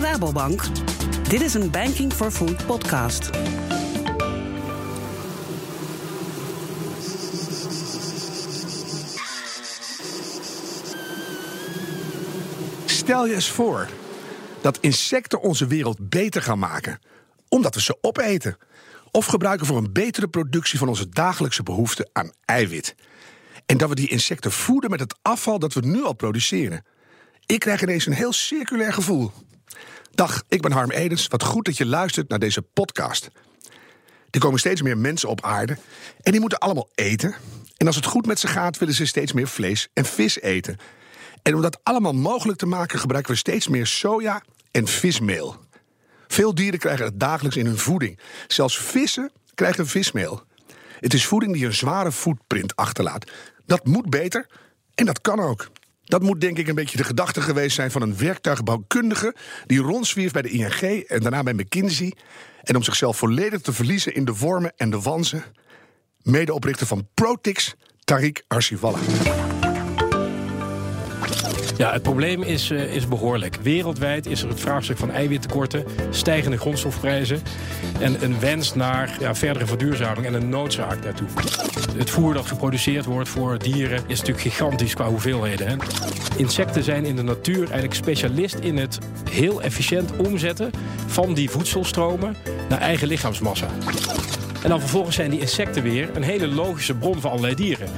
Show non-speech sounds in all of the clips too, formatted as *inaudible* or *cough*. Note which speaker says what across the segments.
Speaker 1: van Rabobank. Dit is een Banking for Food podcast.
Speaker 2: Stel je eens voor dat insecten onze wereld beter gaan maken, omdat we ze opeten. Of gebruiken voor een betere productie van onze dagelijkse behoefte aan eiwit. En dat we die insecten voeden met het afval dat we nu al produceren. Ik krijg ineens een heel circulair gevoel. Dag, ik ben Harm Edens. Wat goed dat je luistert naar deze podcast. Er komen steeds meer mensen op aarde en die moeten allemaal eten. En als het goed met ze gaat, willen ze steeds meer vlees en vis eten. En om dat allemaal mogelijk te maken, gebruiken we steeds meer soja en vismeel. Veel dieren krijgen het dagelijks in hun voeding. Zelfs vissen krijgen vismeel. Het is voeding die een zware footprint achterlaat. Dat moet beter en dat kan ook. Dat moet denk ik een beetje de gedachte geweest zijn van een werktuigbouwkundige die rondzwierf bij de ING en daarna bij McKinsey. En om zichzelf volledig te verliezen in de vormen en de wansen, medeoprichter van Protix, Tariq Arsivallah.
Speaker 3: Ja, het probleem is, uh, is behoorlijk. Wereldwijd is er het vraagstuk van eiwittekorten, stijgende grondstofprijzen en een wens naar ja, verdere verduurzaming en een noodzaak daartoe. Het voer dat geproduceerd wordt voor dieren is natuurlijk gigantisch qua hoeveelheden. Hè. Insecten zijn in de natuur eigenlijk specialist in het heel efficiënt omzetten van die voedselstromen naar eigen lichaamsmassa. En dan vervolgens zijn die insecten weer een hele logische bron voor allerlei dieren.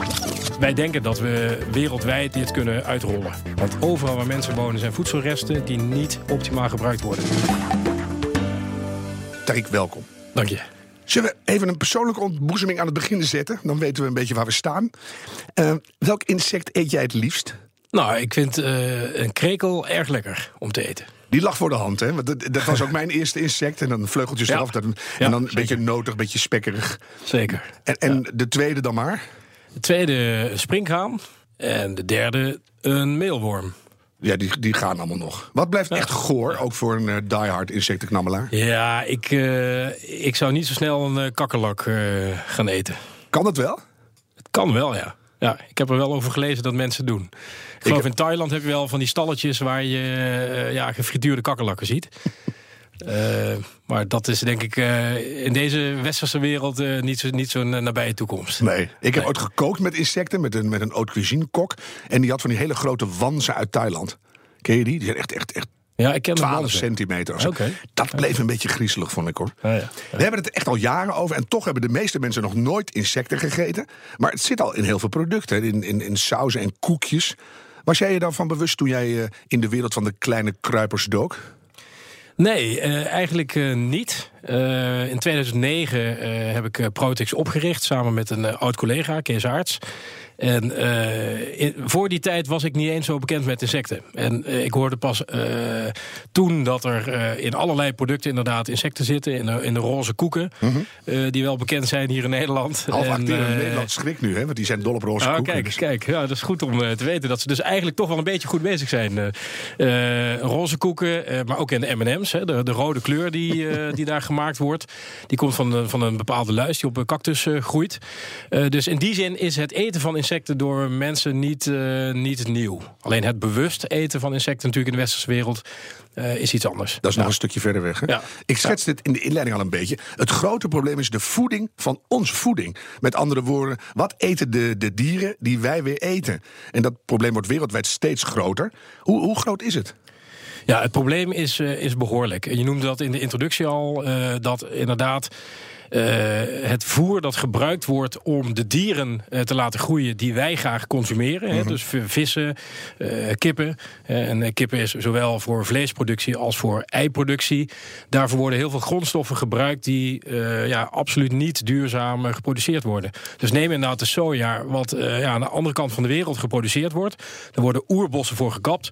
Speaker 3: Wij denken dat we wereldwijd dit kunnen uitrollen. Want overal waar mensen wonen zijn voedselresten die niet optimaal gebruikt worden.
Speaker 2: Tarik, welkom.
Speaker 3: Dank je.
Speaker 2: Zullen we even een persoonlijke ontboezeming aan het begin zetten? Dan weten we een beetje waar we staan. Uh, welk insect eet jij het liefst?
Speaker 3: Nou, ik vind uh, een krekel erg lekker om te eten.
Speaker 2: Die lag voor de hand, hè? Want dat, dat was ook mijn eerste insect. En dan vleugeltjes ja. eraf. Dat, en
Speaker 3: Ja,
Speaker 2: dan een
Speaker 3: zeker.
Speaker 2: beetje notig, een beetje spekkerig.
Speaker 3: Zeker.
Speaker 2: En, en de tweede dan maar?
Speaker 3: De tweede springhaan. En de derde een meelworm.
Speaker 2: Ja, die, die gaan allemaal nog. Wat blijft echt goor, ook voor een uh, diehard insectenknammelaar?
Speaker 3: Ja, ik, uh, ik zou niet zo snel een uh, kakkerlak gaan eten.
Speaker 2: Kan dat wel?
Speaker 3: Het kan wel, ja. Ja, ik heb er wel over gelezen dat mensen doen. Ik geloof in Thailand heb je wel van die stalletjes waar je uh, ja, gefrituurde kakkerlakken ziet. uh, *laughs* maar dat is denk ik uh, in deze westerse wereld uh, niet zo'n niet zo nabije toekomst.
Speaker 2: Nee, ik heb nee. ooit gekookt met insecten, met een, met een haute cuisine kok. En die had van die hele grote wanzen uit Thailand. Ken je die? Die zijn echt, echt, echt
Speaker 3: ja, ik ken
Speaker 2: 12 centimeter.
Speaker 3: Okay.
Speaker 2: Dat bleef een beetje griezelig, vond ik hoor.
Speaker 3: Ja, ja.
Speaker 2: We hebben het echt al jaren over. En toch hebben de meeste mensen nog nooit insecten gegeten. Maar het zit al in heel veel producten. In, in, in sauzen en koekjes. Was jij je daarvan bewust toen jij uh, in de wereld van de kleine kruipers dook?
Speaker 3: Nee, uh, eigenlijk uh, niet. Uh, in 2009 heb ik Protix opgericht samen met een oud collega, Kees Aarts. En in, voor die tijd was ik niet eens zo bekend met insecten. En ik hoorde pas toen dat er in allerlei producten inderdaad insecten zitten. In de, in de roze koeken, -hmm. die wel bekend zijn hier in Nederland.
Speaker 2: Half en, Nederland schrik nu, hè, want die zijn dol op roze
Speaker 3: oh,
Speaker 2: koeken.
Speaker 3: Kijk,
Speaker 2: dus.
Speaker 3: kijk ja, dat is goed om te weten dat ze dus eigenlijk toch wel een beetje goed bezig zijn. roze koeken, maar ook in de M&M's, de, de rode kleur die, die daar gemaakt wordt. Die komt van, van een bepaalde luis die op een cactus uh, groeit. Uh, dus in die zin is het eten van insecten door mensen niet, niet nieuw. Alleen het bewust eten van insecten natuurlijk in de westerse wereld is iets anders.
Speaker 2: Dat is nog een stukje verder weg. Hè?
Speaker 3: Ja.
Speaker 2: Ik schets dit in de inleiding al een beetje. Het grote probleem is de voeding van onze voeding. Met andere woorden, wat eten de, de dieren die wij weer eten? En dat probleem wordt wereldwijd steeds groter. Hoe, hoe groot is het?
Speaker 3: Ja, het probleem is, uh, is behoorlijk. Je noemde dat in de introductie al, uh, dat inderdaad het voer dat gebruikt wordt om de dieren uh, te laten groeien die wij graag consumeren. Mm -hmm. hè, dus vissen, uh, kippen. en kippen is zowel voor vleesproductie als voor eiproductie. Daarvoor worden heel veel grondstoffen gebruikt die ja, absoluut niet duurzaam geproduceerd worden. Dus neem inderdaad de soja, wat ja, aan de andere kant van de wereld geproduceerd wordt. Daar worden oerbossen voor gekapt.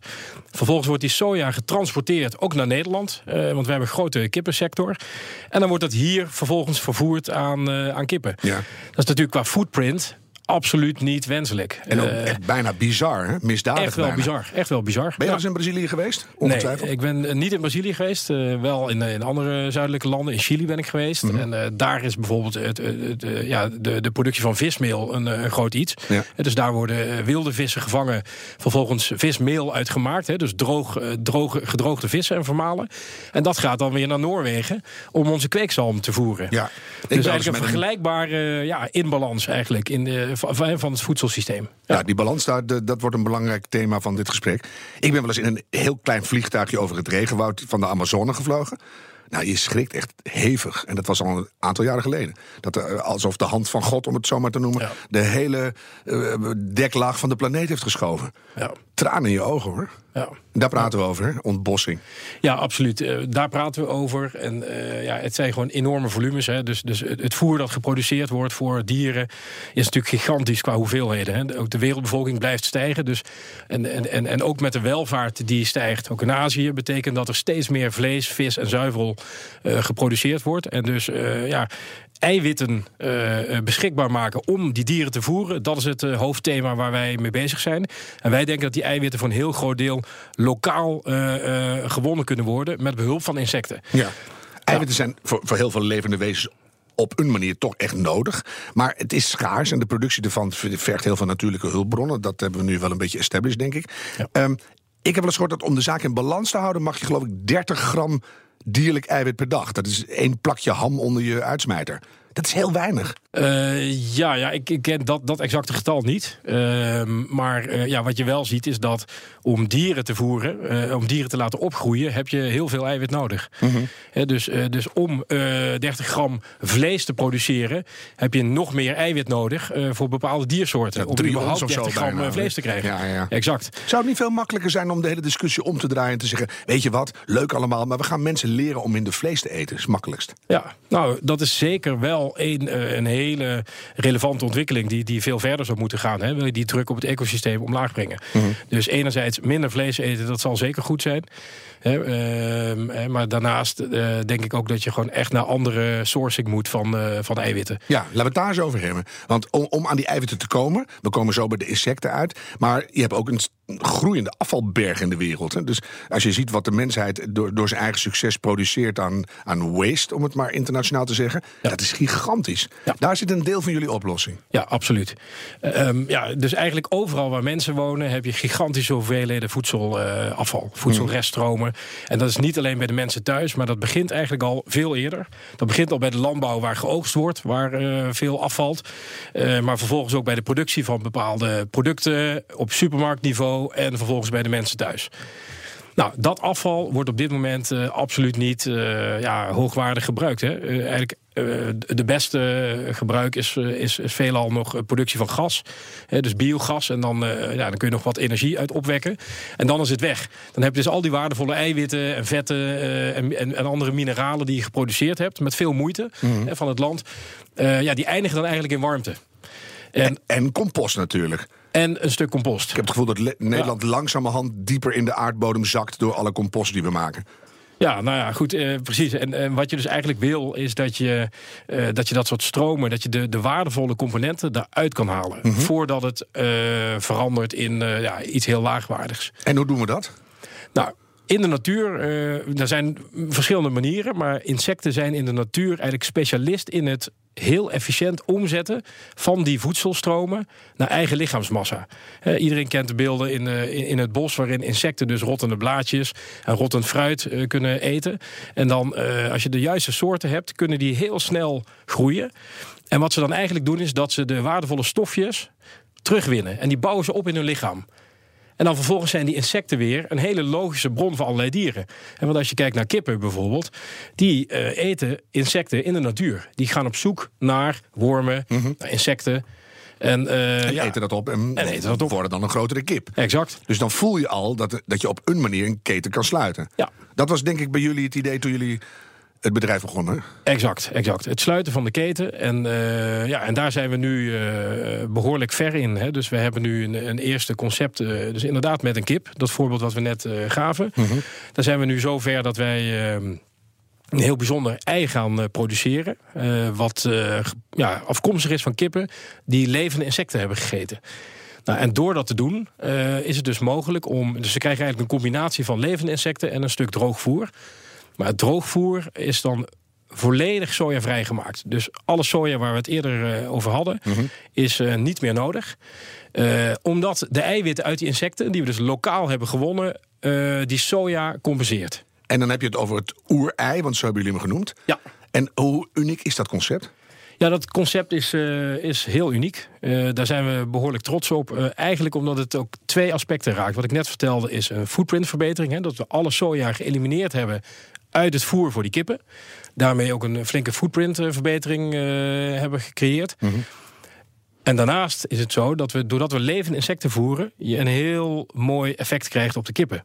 Speaker 3: Vervolgens wordt die soja getransporteerd ook naar Nederland. want we hebben een grote kippensector. En dan wordt dat hier vervolgens vervoerd aan, uh, aan kippen.
Speaker 2: Ja.
Speaker 3: Dat is natuurlijk qua footprint absoluut niet wenselijk.
Speaker 2: En ook
Speaker 3: Eh,
Speaker 2: echt bijna bizar, hè? misdadig
Speaker 3: echt wel
Speaker 2: bijna.
Speaker 3: bizar. Echt wel bizar.
Speaker 2: Ben je
Speaker 3: Ja.
Speaker 2: eens in Brazilië geweest? Ongetwijfeld.
Speaker 3: Nee, ik ben eh, niet in Brazilië geweest. eh, wel in, in andere zuidelijke landen. In Chili ben ik geweest.
Speaker 2: Mhm.
Speaker 3: En daar is bijvoorbeeld het, het, het, ja, de, de productie van vismeel een, een groot iets.
Speaker 2: Ja.
Speaker 3: Dus daar worden wilde vissen gevangen. Vervolgens vismeel uitgemaakt. Hè, dus droog, droge, gedroogde vissen en vermalen. En dat gaat dan weer naar Noorwegen om onze kweekzalm te voeren.
Speaker 2: Ja.
Speaker 3: Dus eigenlijk een- vergelijkbare ja, inbalans eigenlijk in de, van, van het voedselsysteem.
Speaker 2: Ja, die balans daar, dat wordt een belangrijk thema van dit gesprek. Ik ben wel eens in een heel klein vliegtuigje over het regenwoud van de Amazone gevlogen. Nou, je schrikt echt hevig. En dat was al een aantal jaren geleden. Dat er, alsof de hand van God, om het zo maar te noemen,
Speaker 3: Ja.
Speaker 2: de hele eh, deklaag van de planeet heeft geschoven.
Speaker 3: Ja.
Speaker 2: Tranen in je ogen hoor.
Speaker 3: Ja.
Speaker 2: Daar praten we over, hè? ontbossing.
Speaker 3: Ja, absoluut. Eh, daar praten we over. En eh, ja, het zijn gewoon enorme volumes. Hè. Dus, dus het het voer dat geproduceerd wordt voor dieren is natuurlijk gigantisch qua hoeveelheden. Hè. Ook de wereldbevolking blijft stijgen. Dus, en, en, en, en ook met de welvaart die stijgt, ook in Azië, betekent dat er steeds meer vlees, vis en zuivel eh, geproduceerd wordt. En dus ja, eiwitten eh, eh, beschikbaar maken om die dieren te voeren. Dat is het eh, hoofdthema waar wij mee bezig zijn. En wij denken dat die eiwitten voor een heel groot deel lokaal gewonnen kunnen worden met behulp van insecten.
Speaker 2: Ja. Eiwitten zijn voor, voor heel veel levende wezens op een manier toch echt nodig. Maar het is schaars en de productie ervan vergt heel veel natuurlijke hulpbronnen. Dat hebben we nu wel een beetje established, denk ik.
Speaker 3: Ja.
Speaker 2: Ehm, ik heb wel eens gehoord dat om de zaak in balans te houden... mag je geloof ik 30 gram dierlijk eiwit per dag. Dat is één plakje ham onder je uitsmijter. Dat is heel weinig.
Speaker 3: Uh, ja, ja, ik, ik ken dat, dat exacte getal niet. Uh, maar uh, ja, wat je wel ziet is dat om dieren te voeren, uh, om dieren te laten opgroeien, heb je heel veel eiwit nodig. Mm -hmm. He, dus, dus om 30 gram vlees te produceren, heb je nog meer eiwit nodig voor bepaalde diersoorten.
Speaker 2: Ja,
Speaker 3: om überhaupt 30 gram bijna. vlees te krijgen.
Speaker 2: Ja, ja.
Speaker 3: Exact.
Speaker 2: Zou het niet veel makkelijker zijn om de hele discussie om te draaien en te zeggen: Weet je wat, leuk allemaal, maar we gaan mensen leren om minder vlees te eten? Is het makkelijkst.
Speaker 3: Ja, nou, dat is zeker wel een, een hele relevante ontwikkeling die, die veel verder zou moeten gaan. Hè? Wil je die druk op het ecosysteem omlaag brengen? Mm -hmm. Dus enerzijds minder vlees eten, dat zal zeker goed zijn. Hè? Uh, maar daarnaast uh, denk ik ook dat je gewoon echt naar andere sourcing moet van, uh, van eiwitten.
Speaker 2: Ja, laten we het daar eens over hebben. Want om, om aan die eiwitten te komen, we komen zo bij de insecten uit. Maar je hebt ook een groeiende afvalberg in de wereld. Hè? Dus als je ziet wat de mensheid door, door zijn eigen succes produceert aan, aan waste, om het maar internationaal te zeggen, ja. dat is gigantisch. Ja. Daar zit een deel van jullie oplossing.
Speaker 3: Ja, absoluut. Um, ja, dus eigenlijk overal waar mensen wonen heb je gigantische hoeveelheden voedselafval, uh, voedselreststromen. En dat is niet alleen bij de mensen thuis, maar dat begint eigenlijk al veel eerder. Dat begint al bij de landbouw waar geoogst wordt, waar uh, veel afvalt. Uh, maar vervolgens ook bij de productie van bepaalde producten op supermarktniveau en vervolgens bij de mensen thuis. Nou, dat afval wordt op dit moment uh, absoluut niet ja, hoogwaardig gebruikt. Hè. Eigenlijk de beste gebruik is, is, is, veelal nog productie van gas. Hè, dus biogas. En dan, ja, dan kun je nog wat energie uit opwekken. En dan is het weg. Dan heb je dus al die waardevolle eiwitten en vetten en, en, en, andere mineralen die je geproduceerd hebt. Met veel moeite mm hè, van het land. ja, die eindigen dan eigenlijk in warmte.
Speaker 2: En, en, en compost natuurlijk.
Speaker 3: En een stuk compost.
Speaker 2: Ik heb het gevoel dat Nederland ja. langzamerhand dieper in de aardbodem zakt door alle compost die we maken.
Speaker 3: Ja, nou ja, goed, eh, precies. En, en wat je dus eigenlijk wil, is dat je, eh, dat, je dat soort stromen, dat je de, de waardevolle componenten daaruit kan halen. Mm -hmm. Voordat het uh, verandert in ja, iets heel laagwaardigs.
Speaker 2: En hoe doen we dat?
Speaker 3: Nou, in de natuur, uh, er zijn verschillende manieren, maar insecten zijn in de natuur eigenlijk specialist in het heel efficiënt omzetten van die voedselstromen naar eigen lichaamsmassa. Iedereen kent de beelden in, uh, in het bos waarin insecten dus rottende blaadjes en rottend fruit uh, kunnen eten. En dan, als je de juiste soorten hebt, kunnen die heel snel groeien. En wat ze dan eigenlijk doen is dat ze de waardevolle stofjes terugwinnen. En die bouwen ze op in hun lichaam. En dan vervolgens zijn die insecten weer een hele logische bron voor allerlei dieren. En want als je kijkt naar kippen bijvoorbeeld, die uh, eten insecten in de natuur. Die gaan op zoek naar wormen, mm -hmm. naar insecten. En, uh,
Speaker 2: en ja, eten dat op en,
Speaker 3: en eten dat op.
Speaker 2: worden dan een grotere kip.
Speaker 3: Exact.
Speaker 2: Dus dan voel je al dat, dat je op een manier een keten kan sluiten.
Speaker 3: Ja.
Speaker 2: Dat was denk ik bij jullie het idee toen jullie het bedrijf begonnen.
Speaker 3: Exact, exact. Het sluiten van de keten. En, uh, ja, en daar zijn we nu uh, behoorlijk ver in. Hè. Dus we hebben nu een, een eerste concept. Uh, dus inderdaad met een kip. Dat voorbeeld wat we net gaven. Mm -hmm. Daar zijn we nu zo ver dat wij een heel bijzonder ei gaan eh, produceren. eh, wat eh, ja, afkomstig is van kippen die levende insecten hebben gegeten. Nou, en door dat te doen eh, is het dus mogelijk om. Dus ze krijgen eigenlijk een combinatie van levende insecten en een stuk droogvoer. Maar het droogvoer is dan volledig sojavrij gemaakt. Dus alle soja waar we het eerder eh, over hadden, is eh, niet meer nodig. Eh, omdat de eiwitten uit die insecten, die we dus lokaal hebben gewonnen, die soja compenseert.
Speaker 2: En dan heb je het over het oerei, want zo hebben jullie hem genoemd.
Speaker 3: Ja.
Speaker 2: En hoe uniek is dat concept?
Speaker 3: Ja, dat concept is, eh, is heel uniek. Eh, daar zijn we behoorlijk trots op. Eh, eigenlijk omdat het ook twee aspecten raakt. Wat ik net vertelde is een footprintverbetering. Hè, dat we alle soja geëlimineerd hebben uit het voer voor die kippen. Daarmee ook een flinke footprintverbetering hebben gecreëerd. En daarnaast is het zo dat we, doordat we levende insecten voeren, je een heel mooi effect krijgt op de kippen.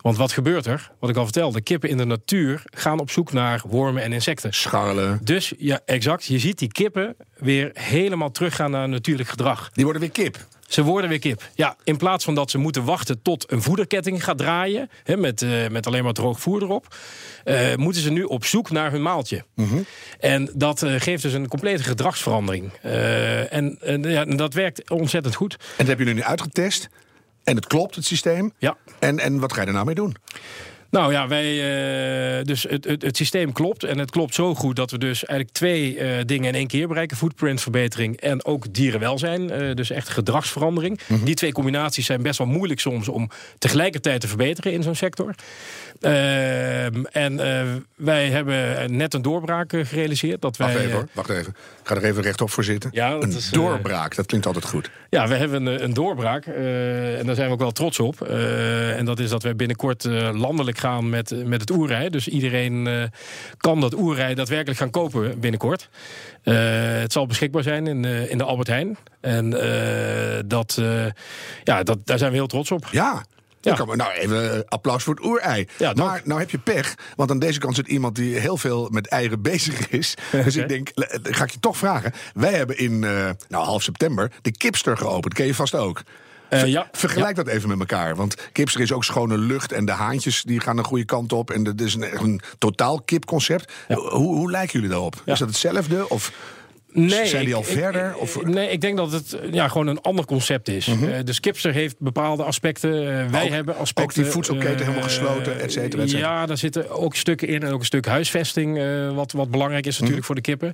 Speaker 3: Want wat gebeurt er? Wat ik al vertelde, kippen in de natuur gaan op zoek naar wormen en insecten.
Speaker 2: Scharrelen.
Speaker 3: Dus ja, exact. Je ziet die kippen weer helemaal teruggaan naar natuurlijk gedrag.
Speaker 2: Die worden weer kip.
Speaker 3: Ze worden weer kip. Ja, in plaats van dat ze moeten wachten tot een voederketting gaat draaien, hè, met, eh, met alleen maar droog voer erop, eh, moeten ze nu op zoek naar hun maaltje. En dat eh, geeft dus een complete gedragsverandering. En en, ja, dat werkt ontzettend goed.
Speaker 2: En dat hebben jullie nu uitgetest. En het klopt, het systeem.
Speaker 3: Ja.
Speaker 2: En, en wat ga je er nou mee doen?
Speaker 3: Nou ja, wij, eh, dus het, het, het systeem klopt. En het klopt zo goed dat we dus eigenlijk twee eh, dingen in één keer bereiken. Footprintverbetering en ook dierenwelzijn. Eh, dus echt gedragsverandering. Die twee combinaties zijn best wel moeilijk soms om tegelijkertijd te verbeteren in zo'n sector. Ehm, en wij hebben net een doorbraak gerealiseerd. Dat wij,
Speaker 2: Wacht even hoor, wacht even. Ik ga er even rechtop voor zitten.
Speaker 3: Ja, dat
Speaker 2: een
Speaker 3: is,
Speaker 2: doorbraak, dat klinkt altijd goed.
Speaker 3: Ja, we hebben een, een doorbraak. en daar zijn we ook wel trots op. En dat is dat we binnenkort landelijk gaan met, met het oerrij. Dus iedereen eh, kan dat oerrij daadwerkelijk gaan kopen binnenkort. Eh, het zal beschikbaar zijn in, eh, in de Albert Heijn. En dat, ja, dat, daar zijn we heel trots op.
Speaker 2: Ja.
Speaker 3: Ja.
Speaker 2: Dan kan- Nou, even applaus voor het oerei.
Speaker 3: Ja,
Speaker 2: maar nou heb je pech, want aan deze kant zit iemand die heel veel met eieren bezig is. *laughs* Dus ik denk, ga ik je toch vragen. Wij hebben in nou, half september de Kipster geopend. Ken je vast ook.
Speaker 3: Eh, ja.
Speaker 2: Vergelijk dat even met elkaar. Want Kipster is ook schone lucht en de haantjes die gaan een goede kant op. En dat is een, een totaal kipconcept. Hoe, hoe lijken jullie daarop? Is dat hetzelfde? Of
Speaker 3: Nee,
Speaker 2: zijn die al
Speaker 3: ik-
Speaker 2: verder? Of,
Speaker 3: nee, ik denk dat het eh, ja, gewoon een ander concept is. Eh, de Skipster heeft bepaalde aspecten. eh, wij
Speaker 2: Ook-
Speaker 3: hebben aspecten.
Speaker 2: ook die voedselketen
Speaker 3: eh,
Speaker 2: helemaal gesloten, et cetera, et cetera.
Speaker 3: Ja, daar zitten ook stukken in. En ook een stuk huisvesting, eh, wat, wat belangrijk is natuurlijk voor de kippen.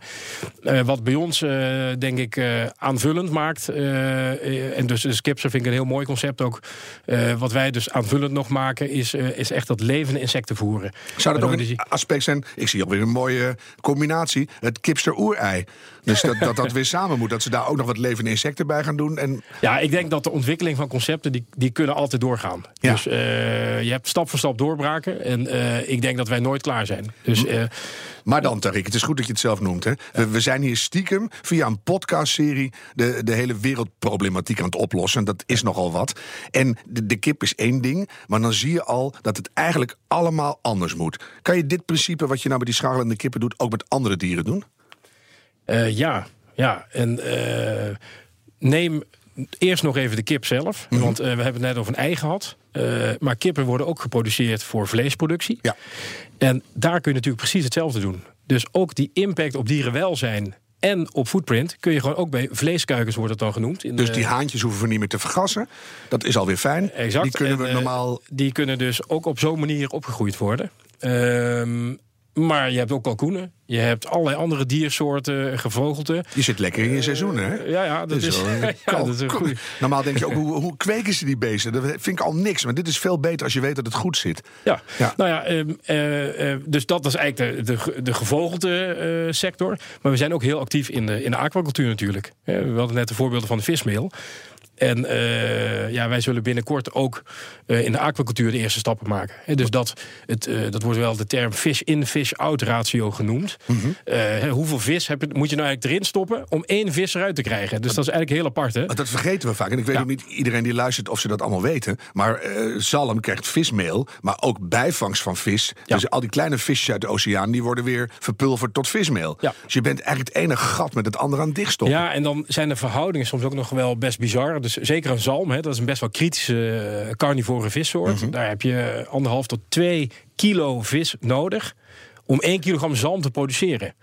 Speaker 3: Eh, wat bij ons, eh, denk ik, eh, aanvullend maakt. eh, eh, en dus de Skipster vind ik een heel mooi concept ook. Eh, wat wij dus aanvullend nog maken, is, eh, is echt dat levende insecten voeren.
Speaker 2: Zou dat ook een aspect zijn? Ik zie alweer een mooie combinatie. Het kipster-oerei. Dus dat, dat dat weer samen moet. Dat ze daar ook nog wat levende insecten bij gaan doen. En
Speaker 3: Ja, ik denk dat de ontwikkeling van concepten, die, die kunnen altijd doorgaan.
Speaker 2: Ja.
Speaker 3: Dus eh, je hebt stap voor stap doorbraken. En eh, ik denk dat wij nooit klaar zijn. Dus eh,
Speaker 2: Maar dan, Tarik, het is goed dat je het zelf noemt. Hè? We, we zijn hier stiekem via een podcastserie de, de hele wereldproblematiek aan het oplossen. Dat is nogal wat. En de, de kip is één ding, maar dan zie je al dat het eigenlijk allemaal anders moet. Kan je dit principe wat je nou met die scharrelende kippen doet, ook met andere dieren doen?
Speaker 3: Eh, ja, ja. En eh, neem eerst nog even de kip zelf.
Speaker 2: Mhm.
Speaker 3: Want eh, we hebben het net over een ei gehad. Eh, maar kippen worden ook geproduceerd voor vleesproductie.
Speaker 2: Ja.
Speaker 3: En daar kun je natuurlijk precies hetzelfde doen. Dus ook die impact op dierenwelzijn en op footprint kun je gewoon ook bij vleeskuikens wordt het dan genoemd. In
Speaker 2: Dus
Speaker 3: de-
Speaker 2: die haantjes hoeven we niet meer te vergassen. Dat is alweer fijn.
Speaker 3: Exact.
Speaker 2: Die kunnen
Speaker 3: En,
Speaker 2: we normaal
Speaker 3: Die kunnen dus ook op zo'n manier opgegroeid worden. Ehm, maar je hebt ook kalkoenen. Je hebt allerlei andere diersoorten, gevogelte.
Speaker 2: Je zit lekker in je seizoen, hè?
Speaker 3: Ja, ja, dat is, *laughs* ja, dat is een.
Speaker 2: Normaal denk je ook, hoe, hoe kweken ze die beesten? Dat vind ik al niks. Maar dit is veel beter als je weet dat het goed zit.
Speaker 3: Ja.
Speaker 2: Ja.
Speaker 3: nou ja, ehm, eh, eh, dus dat is eigenlijk de, de, de gevogelte eh, sector. Maar we zijn ook heel actief in de, in de aquacultuur natuurlijk. Eh, we hadden net de voorbeelden van de vismeel. En eh, ja, wij zullen binnenkort ook eh, in de aquacultuur de eerste stappen maken. Dus dat, het, eh, dat wordt wel de term fish-in, fish-out ratio genoemd.
Speaker 2: Mhm.
Speaker 3: Hoeveel vis heb je, moet je nou eigenlijk erin stoppen om één vis eruit te krijgen? Dus dat is eigenlijk heel apart. Hè?
Speaker 2: Dat vergeten we vaak. En ik weet
Speaker 3: Ja.
Speaker 2: ook niet iedereen die luistert of ze dat allemaal weten. Maar zalm krijgt vismeel, maar ook bijvangst van vis.
Speaker 3: Ja.
Speaker 2: Dus al die kleine visjes uit de oceaan, die worden weer verpulverd tot vismeel.
Speaker 3: Ja.
Speaker 2: Dus je bent eigenlijk het ene gat met het andere aan het dichtstoppen.
Speaker 3: Ja, en dan zijn de verhoudingen soms ook nog wel best bizar. Dus zeker een zalm, hè, dat is een best wel kritische eh, carnivore vissoort. Daar heb je anderhalf tot twee kilo vis nodig om 1 kilogram zalm te produceren.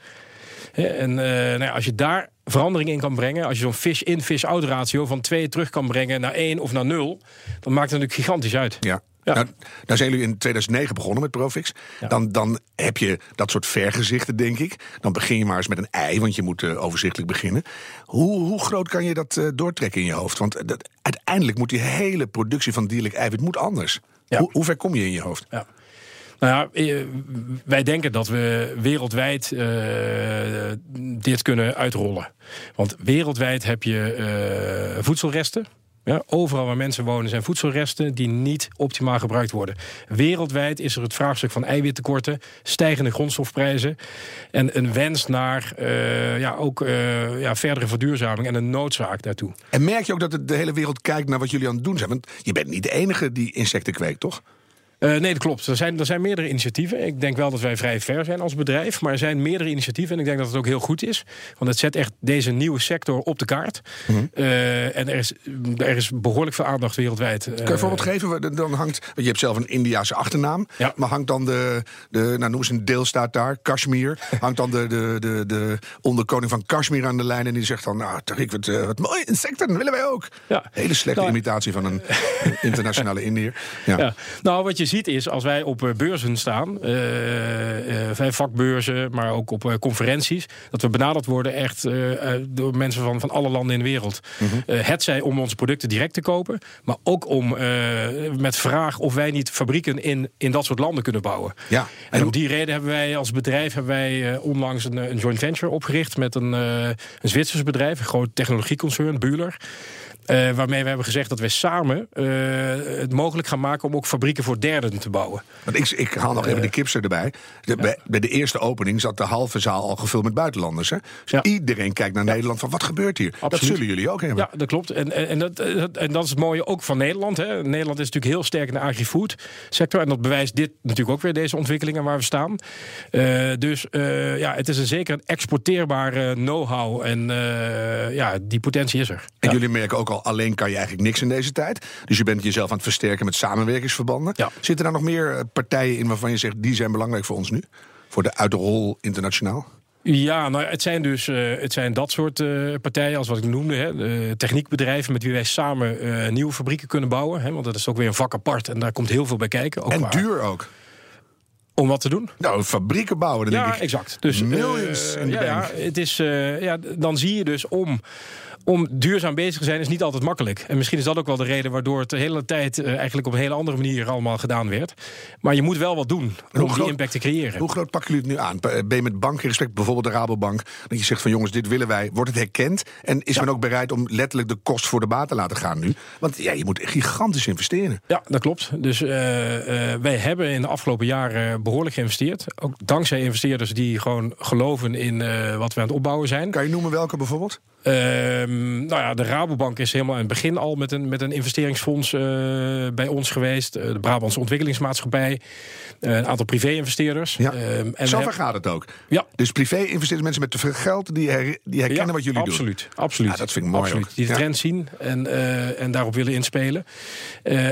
Speaker 3: En eh, nou ja, als je daar verandering in kan brengen, als je zo'n fish-in, fish-out ratio van 2 terug kan brengen naar 1 of naar 0, dan maakt het natuurlijk gigantisch uit.
Speaker 2: Ja.
Speaker 3: Ja.
Speaker 2: Nou, nou zijn jullie in 2009 begonnen met Profix.
Speaker 3: Ja.
Speaker 2: Dan, dan heb je dat soort vergezichten, denk ik. Dan begin je maar eens met een ei, want je moet eh, overzichtelijk beginnen. Hoe, hoe groot kan je dat eh, doortrekken in je hoofd? Want eh, dat, uiteindelijk moet die hele productie van dierlijk eiwit moet anders.
Speaker 3: Ja.
Speaker 2: Hoe, hoe ver kom je in je hoofd?
Speaker 3: Ja. Nou ja, wij denken dat we wereldwijd dit kunnen uitrollen. Want wereldwijd heb je voedselresten. Ja, overal waar mensen wonen zijn voedselresten die niet optimaal gebruikt worden. Wereldwijd is er het vraagstuk van eiwittekorten, stijgende grondstofprijzen en een wens naar eh, ja, ook eh, ja, verdere verduurzaming en een noodzaak daartoe.
Speaker 2: En merk je ook dat de, hele wereld kijkt naar wat jullie aan het doen zijn? Want je bent niet de enige die insecten kweekt, toch?
Speaker 3: Eh, nee, dat klopt. Er zijn, er zijn meerdere initiatieven. Ik denk wel dat wij vrij ver zijn als bedrijf. Maar er zijn meerdere initiatieven. En ik denk dat het ook heel goed is. Want het zet echt deze nieuwe sector op de kaart.
Speaker 2: Mhm.
Speaker 3: Eh, en er is, er is behoorlijk veel aandacht wereldwijd.
Speaker 2: Kun je een voorbeeld geven? Dan hangt, want je hebt zelf een Indiase achternaam.
Speaker 3: Ja.
Speaker 2: Maar hangt dan de, de nou noem eens een deelstaat daar, Kashmir. hangt dan de, de, de, de onderkoning van Kashmir aan de lijn. En die zegt dan, nou, Tariq, wat, eh, wat mooi, insecten willen wij ook.
Speaker 3: Ja.
Speaker 2: Hele slechte
Speaker 3: Nou,
Speaker 2: imitatie van een, een *laughs* internationale Indiër. Ja.
Speaker 3: Ja. Nou, wat je ziet is, als wij op eh, beurzen staan, eh, eh, vakbeurzen, maar ook op conferenties, dat we benaderd worden echt door mensen van, van alle landen in de wereld. Eh, het zij om onze producten direct te kopen, maar ook om met vraag of wij niet fabrieken in, in dat soort landen kunnen bouwen.
Speaker 2: Ja.
Speaker 3: En om die reden hebben wij als bedrijf hebben wij onlangs een, een joint venture opgericht met een, een Zwitsers bedrijf, een groot technologieconcern, Buhler. Eh, waarmee we hebben gezegd dat wij samen eh, het mogelijk gaan maken om ook fabrieken voor derden te bouwen.
Speaker 2: Want ik, ik haal nog even de kipser erbij. De- bij, bij de eerste opening zat de halve zaal al gevuld met buitenlanders. Hè? Dus
Speaker 3: Ja.
Speaker 2: iedereen kijkt naar Nederland van wat gebeurt hier? Dat
Speaker 3: Absoluut.
Speaker 2: zullen jullie ook hebben.
Speaker 3: Ja, dat klopt. En, en, en, dat, dat- en dat is het mooie ook van Nederland. Hè. Nederland is natuurlijk heel sterk in de agri-food sector. En dat bewijst dit natuurlijk ook weer, deze ontwikkelingen waar we staan. Eh, dus eh, ja, het is een zeker een exporteerbare know-how. En eh, ja, die potentie is er.
Speaker 2: En
Speaker 3: Ja.
Speaker 2: jullie merken ook al, alleen kan je eigenlijk niks in deze tijd. Dus je bent jezelf aan het versterken met samenwerkingsverbanden.
Speaker 3: Ja.
Speaker 2: Zitten daar nog meer eh, partijen in waarvan je zegt, die zijn belangrijk voor ons nu? Voor de uitrol internationaal?
Speaker 3: Ja, nou, het zijn dus eh, het zijn dat soort eh, partijen als wat ik noemde. Hè, techniekbedrijven met wie wij samen nieuwe fabrieken kunnen bouwen. Hè, want dat is ook weer een vak apart en daar komt heel veel bij kijken. Ook
Speaker 2: en duur ook.
Speaker 3: Om wat te doen?
Speaker 2: Nou, fabrieken bouwen, dan
Speaker 3: Ja,
Speaker 2: denk ik.
Speaker 3: exact. Dus
Speaker 2: millions in
Speaker 3: ja, ja, het is, ja, dan zie je dus om. Om duurzaam bezig te zijn is niet altijd makkelijk. En misschien is dat ook wel de reden waardoor het de hele tijd eh, eigenlijk op een hele andere manier allemaal gedaan werd. Maar je moet wel wat doen om die impact te creëren.
Speaker 2: Hoe groot pakken jullie het nu aan? Ben je met banken in respect, bijvoorbeeld de Rabobank, dat je zegt van jongens, dit willen wij. Wordt het herkend? En is men ook bereid om letterlijk de kost voor de baat te laten gaan nu? Want ja, je moet gigantisch investeren.
Speaker 3: Ja, dat klopt. Dus eh, eh, wij hebben in de afgelopen jaren behoorlijk geïnvesteerd. Ook dankzij investeerders die gewoon geloven in eh, wat we aan het opbouwen zijn.
Speaker 2: Kan je noemen welke bijvoorbeeld?
Speaker 3: Ehm, nou ja, de Rabobank is helemaal in het begin al met een, met een investeringsfonds eh, bij ons geweest. Eh, de Brabantse Ontwikkelingsmaatschappij. eh, een aantal privé-investeerders.
Speaker 2: Ja.
Speaker 3: Ehm, en
Speaker 2: Zo ver gaat het ook.
Speaker 3: Ja.
Speaker 2: Dus privé investeren mensen met te veel geld die, her- die herkennen
Speaker 3: Ja,
Speaker 2: wat jullie doen.
Speaker 3: absoluut, Absoluut.
Speaker 2: Ja, dat vind ik mooi
Speaker 3: Absoluut. Die de trend zien en, en daarop willen inspelen.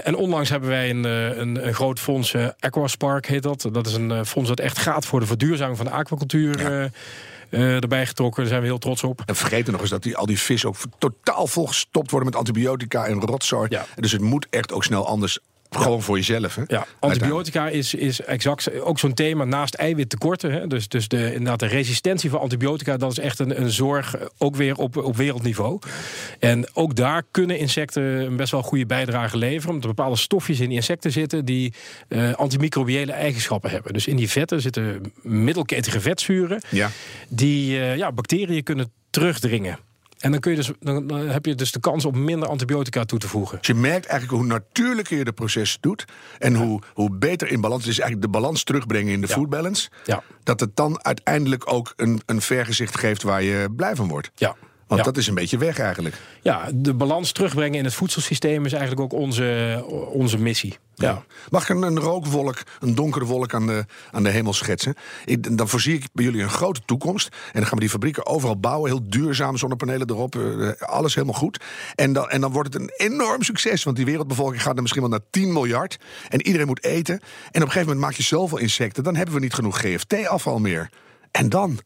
Speaker 3: En onlangs hebben wij een, een, een groot fonds, Aquaspark heet dat. Dat is een fonds dat echt gaat voor de verduurzaming van de aquacultuur. Eh, erbij getrokken. Daar zijn we heel trots op.
Speaker 2: En vergeet nog eens dat die, al die vis ook totaal volgestopt worden met antibiotica en rotzooi.
Speaker 3: Ja.
Speaker 2: Dus het moet echt ook snel anders. Gewoon voor jezelf. Hè?
Speaker 3: Ja, antibiotica is, is exact ook zo'n thema naast eiwittekorten. Hè. Dus, dus de, inderdaad de resistentie van antibiotica, dat is echt een, een zorg, eh, ook weer op, op wereldniveau. En ook daar kunnen insecten een best wel goede bijdrage leveren. Omdat er bepaalde stofjes in die insecten zitten die eh, antimicrobiële eigenschappen hebben. Dus in die vetten zitten middelketige vetzuren
Speaker 2: Ja.
Speaker 3: die eh, ja, bacteriën kunnen terugdringen. En dan, kun je dus, dan, dan heb je dus de kans om minder antibiotica toe te voegen.
Speaker 2: Dus je merkt eigenlijk hoe natuurlijker je de proces doet. En hoe, hoe beter in balans. Het is eigenlijk de balans terugbrengen in de
Speaker 3: Ja.
Speaker 2: food balance.
Speaker 3: Ja.
Speaker 2: Dat het dan uiteindelijk ook een, een vergezicht geeft waar je blij van wordt.
Speaker 3: Ja.
Speaker 2: Want
Speaker 3: Ja.
Speaker 2: dat is een beetje weg eigenlijk.
Speaker 3: Ja, de balans terugbrengen in het voedselsysteem is eigenlijk ook onze, onze missie. Ja.
Speaker 2: Mag ik een, een rookwolk, een donkere wolk aan de, aan de hemel schetsen? Ik, dan voorzie ik bij jullie een grote toekomst. En dan gaan we die fabrieken overal bouwen. Heel duurzaam, zonnepanelen erop. eh, alles helemaal goed. En dan, en dan wordt het een enorm succes. Want die wereldbevolking gaat er misschien wel naar 10 miljard. En iedereen moet eten. En op een gegeven moment maak je zoveel insecten. Dan hebben we niet genoeg GFT-afval meer. En dan?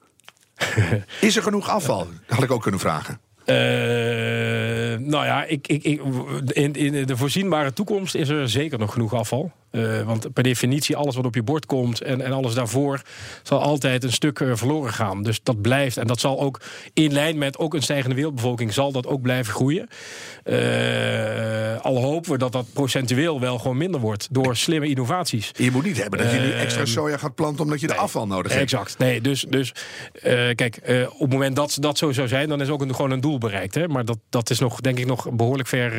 Speaker 2: *laughs* Is er genoeg afval? Had ik ook kunnen vragen.
Speaker 3: Eh, nou ja, ik, ik, in, in de voorzienbare toekomst is er zeker nog genoeg afval. Eh, want per definitie, alles wat op je bord komt en, en alles daarvoor, zal altijd een stuk eh, verloren gaan. Dus dat blijft. En dat zal ook in lijn met ook een stijgende wereldbevolking, zal dat ook blijven groeien. Eh, al hopen we dat dat procentueel wel gewoon minder wordt door slimme innovaties.
Speaker 2: Je moet niet hebben dat je nu extra soja gaat planten omdat je de afval nodig hebt.
Speaker 3: Exact. Nee, dus, dus kijk, op het moment dat dat zo zou zijn, dan is ook een, gewoon een doel bereikt. Hè? Maar dat, dat is nog, denk ik, nog behoorlijk ver,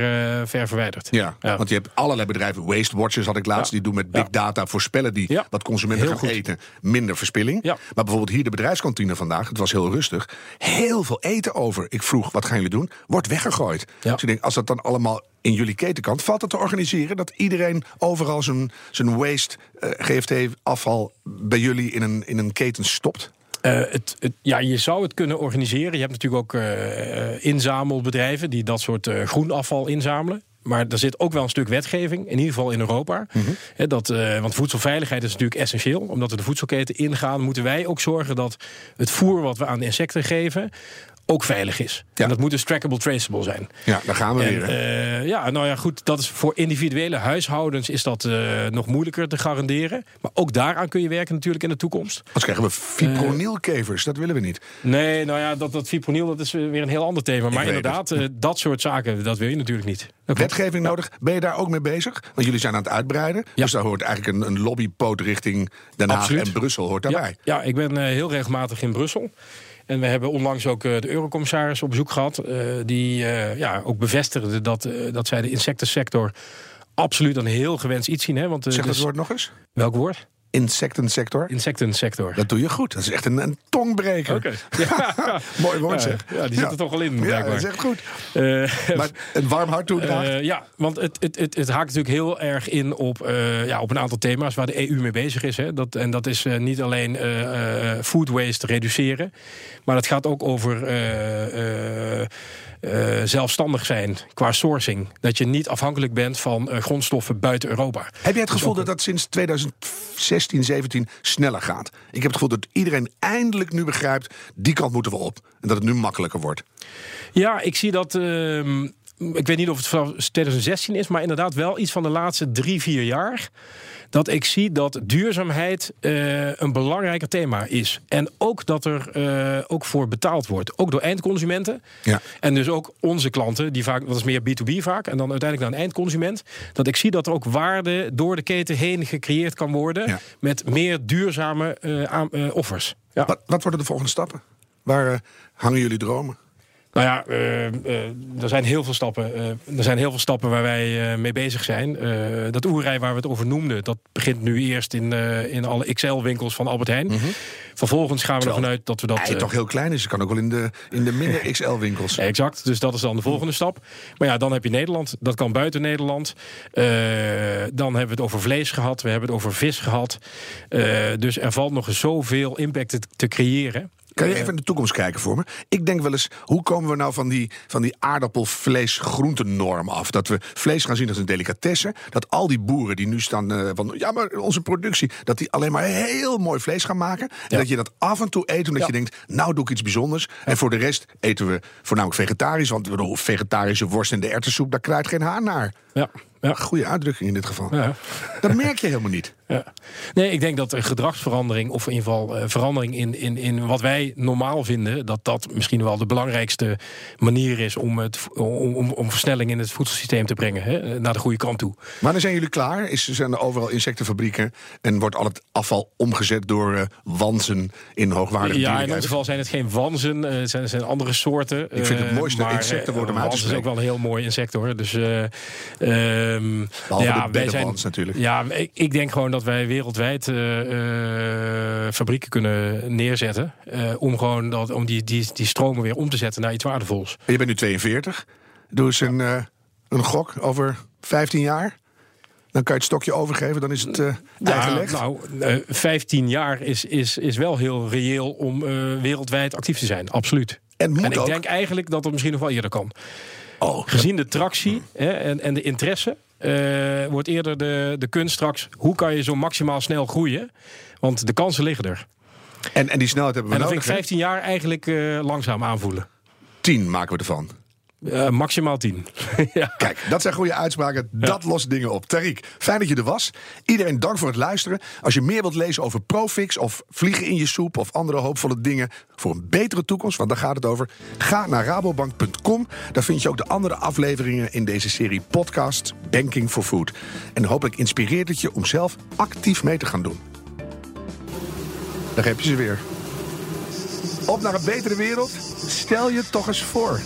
Speaker 3: ver verwijderd.
Speaker 2: Ja,
Speaker 3: Ja.
Speaker 2: want je hebt allerlei bedrijven. Waste Watchers had ik laatst. Die doen met big data voorspellen die wat consumenten
Speaker 3: Heel
Speaker 2: gaan
Speaker 3: goed.
Speaker 2: eten. Minder verspilling. Maar bijvoorbeeld hier de bedrijfskantine vandaag. Het was heel rustig. Heel veel eten over. Ik vroeg, wat gaan jullie doen? Wordt weggegooid. Dus ik denk, als dat dan allemaal in jullie ketenkant... valt het te organiseren dat iedereen overal zijn, zijn waste, eh, GFT-afval... bij jullie in een, in een keten stopt?
Speaker 3: Eh, het, het, ja, je zou het kunnen organiseren. Je hebt natuurlijk ook eh, inzamelbedrijven die dat soort groenafval inzamelen. Maar er zit ook wel een stuk wetgeving, in ieder geval in Europa. Hè, dat, eh, want voedselveiligheid is natuurlijk essentieel. Omdat we de voedselketen ingaan, moeten wij ook zorgen dat het voer wat we aan de insecten geven ook veilig is.
Speaker 2: Ja.
Speaker 3: En dat moet dus trackable, traceable zijn.
Speaker 2: Ja, daar gaan we
Speaker 3: En,
Speaker 2: weer.
Speaker 3: eh, ja, nou ja, goed. Dat is voor individuele huishoudens is dat eh, nog moeilijker te garanderen. Maar ook daaraan kun je werken natuurlijk in de toekomst.
Speaker 2: Anders krijgen we fipronilkevers. Dat willen we niet.
Speaker 3: Nee, nou ja, dat, dat fipronil dat is weer een heel ander thema. Maar inderdaad, eh, dat soort zaken, dat wil je natuurlijk niet.
Speaker 2: Wetgeving nodig. Ben je daar ook mee bezig? Want jullie zijn aan het uitbreiden.
Speaker 3: Ja.
Speaker 2: Dus daar hoort eigenlijk een, een lobbypoot richting Den Haag
Speaker 3: Absoluut.
Speaker 2: en Brussel hoort daarbij.
Speaker 3: Ja, ja, ik ben eh, heel regelmatig in Brussel. En we hebben onlangs ook eh, de eurocommissaris op bezoek gehad. eh, die eh, ja, ook bevestigde dat, dat zij de insectensector absoluut een heel gewenst iets zien. Hè? Want,
Speaker 2: Zeg dat
Speaker 3: dus-
Speaker 2: woord nog eens.
Speaker 3: Welk woord?
Speaker 2: Insectensector.
Speaker 3: Insectensector.
Speaker 2: Dat doe je goed. Dat is echt een, een tongbreker.
Speaker 3: Oké. *laughs* Ja.
Speaker 2: Mooi woord
Speaker 3: Ja,
Speaker 2: zeg.
Speaker 3: ja, die zit er toch wel in,
Speaker 2: Ja, dat is echt goed.
Speaker 3: Eh,
Speaker 2: Maar een warm hart toedraagt.
Speaker 3: Eh, ja, want het, het, het, het haakt natuurlijk heel erg in op, eh, ja, op een aantal thema's waar de EU mee bezig is. Hè. Dat, en dat is niet alleen food waste reduceren, maar het gaat ook over eh, zelfstandig zijn qua sourcing. Dat je niet afhankelijk bent van eh, grondstoffen buiten Europa.
Speaker 2: Heb jij het gevoel dat dat sinds 2016, 17 sneller gaat? Ik heb het gevoel dat iedereen eindelijk nu begrijpt... die kant moeten we op. En dat het nu makkelijker wordt.
Speaker 3: Ja, ik zie dat. ehm, ik weet niet of het vanaf 2016 is, maar inderdaad wel iets van de laatste drie, vier jaar. Dat ik zie dat duurzaamheid eh, een belangrijker thema is. En ook dat er eh, ook voor betaald wordt. Ook door eindconsumenten.
Speaker 2: Ja.
Speaker 3: En dus ook onze klanten, die vaak, dat is meer B2B vaak. En dan uiteindelijk naar een eindconsument. Dat ik zie dat er ook waarde door de keten heen gecreëerd kan worden.
Speaker 2: Ja.
Speaker 3: Met meer duurzame eh, offers. Ja.
Speaker 2: Wat, wat worden de volgende stappen? Waar hangen jullie dromen?
Speaker 3: Nou ja, eh, er zijn heel veel stappen. eh, er zijn heel veel stappen waar wij mee bezig zijn. Dat oerrij waar we het over noemden, dat begint nu eerst in, in alle XL-winkels van Albert Heijn. Vervolgens gaan we
Speaker 2: Terwijl
Speaker 3: ervan uit dat we dat.
Speaker 2: Hij toch heel klein is. Het kan ook wel in de, in de minder XL-winkels. *laughs*
Speaker 3: Exact, dus dat is dan de volgende stap. Maar ja, dan heb je Nederland. Dat kan buiten Nederland. Dan hebben we het over vlees gehad. We hebben het over vis gehad. Eh, dus er valt nog zoveel impact te, te creëren.
Speaker 2: Kan je even in de toekomst kijken voor me? Ik denk wel eens, hoe komen we nou van die, van die aardappelvlees-groentenorm af? Dat we vlees gaan zien als een delicatesse. Dat al die boeren die nu staan eh, van, ja, maar onze productie, dat die alleen maar heel mooi vlees gaan maken. En
Speaker 3: Ja.
Speaker 2: dat je dat af en toe eet, omdat
Speaker 3: Ja.
Speaker 2: je denkt, nou doe ik iets bijzonders. En voor de rest eten we voornamelijk vegetarisch, want we doen vegetarische worst en de erwtensoep, daar krijgt geen haan naar.
Speaker 3: Ja, ja,
Speaker 2: Goede uitdrukking in dit geval.
Speaker 3: ja.
Speaker 2: Dat merk je helemaal niet.
Speaker 3: Ja. Nee, ik denk dat een gedragsverandering, of in ieder geval eh, verandering in, in, in wat wij normaal vinden, dat dat misschien wel de belangrijkste manier is om, het, om, om, om versnelling in het voedselsysteem te brengen, hè, naar de goede kant toe.
Speaker 2: Wanneer zijn jullie klaar? Is, zijn er overal insectenfabrieken en wordt al het afval omgezet door eh, wansen in hoogwaardige
Speaker 3: Ja, in ons geval zijn het geen wanzen, eh, het zijn, zijn andere soorten.
Speaker 2: Ik vind het mooiste
Speaker 3: maar, eh,
Speaker 2: uit te
Speaker 3: wans is ook wel een heel mooi insect hoor. Dus, Ehm,
Speaker 2: Behalve
Speaker 3: ja,
Speaker 2: de
Speaker 3: wij
Speaker 2: natuurlijk.
Speaker 3: Ja, ik, ik denk gewoon dat wij wereldwijd eh, eh, fabrieken kunnen neerzetten. eh, om gewoon dat, om die, die, die stromen weer om te zetten naar iets waardevols.
Speaker 2: Je bent nu 42. Doe eens een, een gok over 15 jaar. Dan kan je het stokje overgeven, dan is het eh eigenleg.
Speaker 3: nou, eh 15 jaar is, is, is wel heel reëel om wereldwijd actief te zijn. Absoluut.
Speaker 2: En moet
Speaker 3: En ik
Speaker 2: ook.
Speaker 3: denk eigenlijk dat het misschien nog wel eerder kan.
Speaker 2: Oh,
Speaker 3: Gezien de tractie hè, en, en de interesse, eh, wordt eerder de, de kunst straks... hoe kan je zo maximaal snel groeien? Want de kansen liggen er.
Speaker 2: en, en die snelheid hebben we
Speaker 3: En dan
Speaker 2: nodig.
Speaker 3: vind ik
Speaker 2: hè?
Speaker 3: 15 jaar eigenlijk eh, langzaam aanvoelen.
Speaker 2: 10 maken we ervan.
Speaker 3: Eh, maximaal 10. *laughs* ja.
Speaker 2: Kijk, dat zijn goede uitspraken. Dat lost dingen op. Tariq, fijn dat je er was. Iedereen dank voor het luisteren. Als je meer wilt lezen over Profix of vliegen in je soep... of andere hoopvolle dingen voor een betere toekomst... want daar gaat het over, ga naar rabobank.com. Daar vind je ook de andere afleveringen in deze serie podcast... Banking for Food. En hopelijk inspireert het je om zelf actief mee te gaan doen. Daar heb je ze weer. Op naar een betere wereld? Stel je toch eens voor.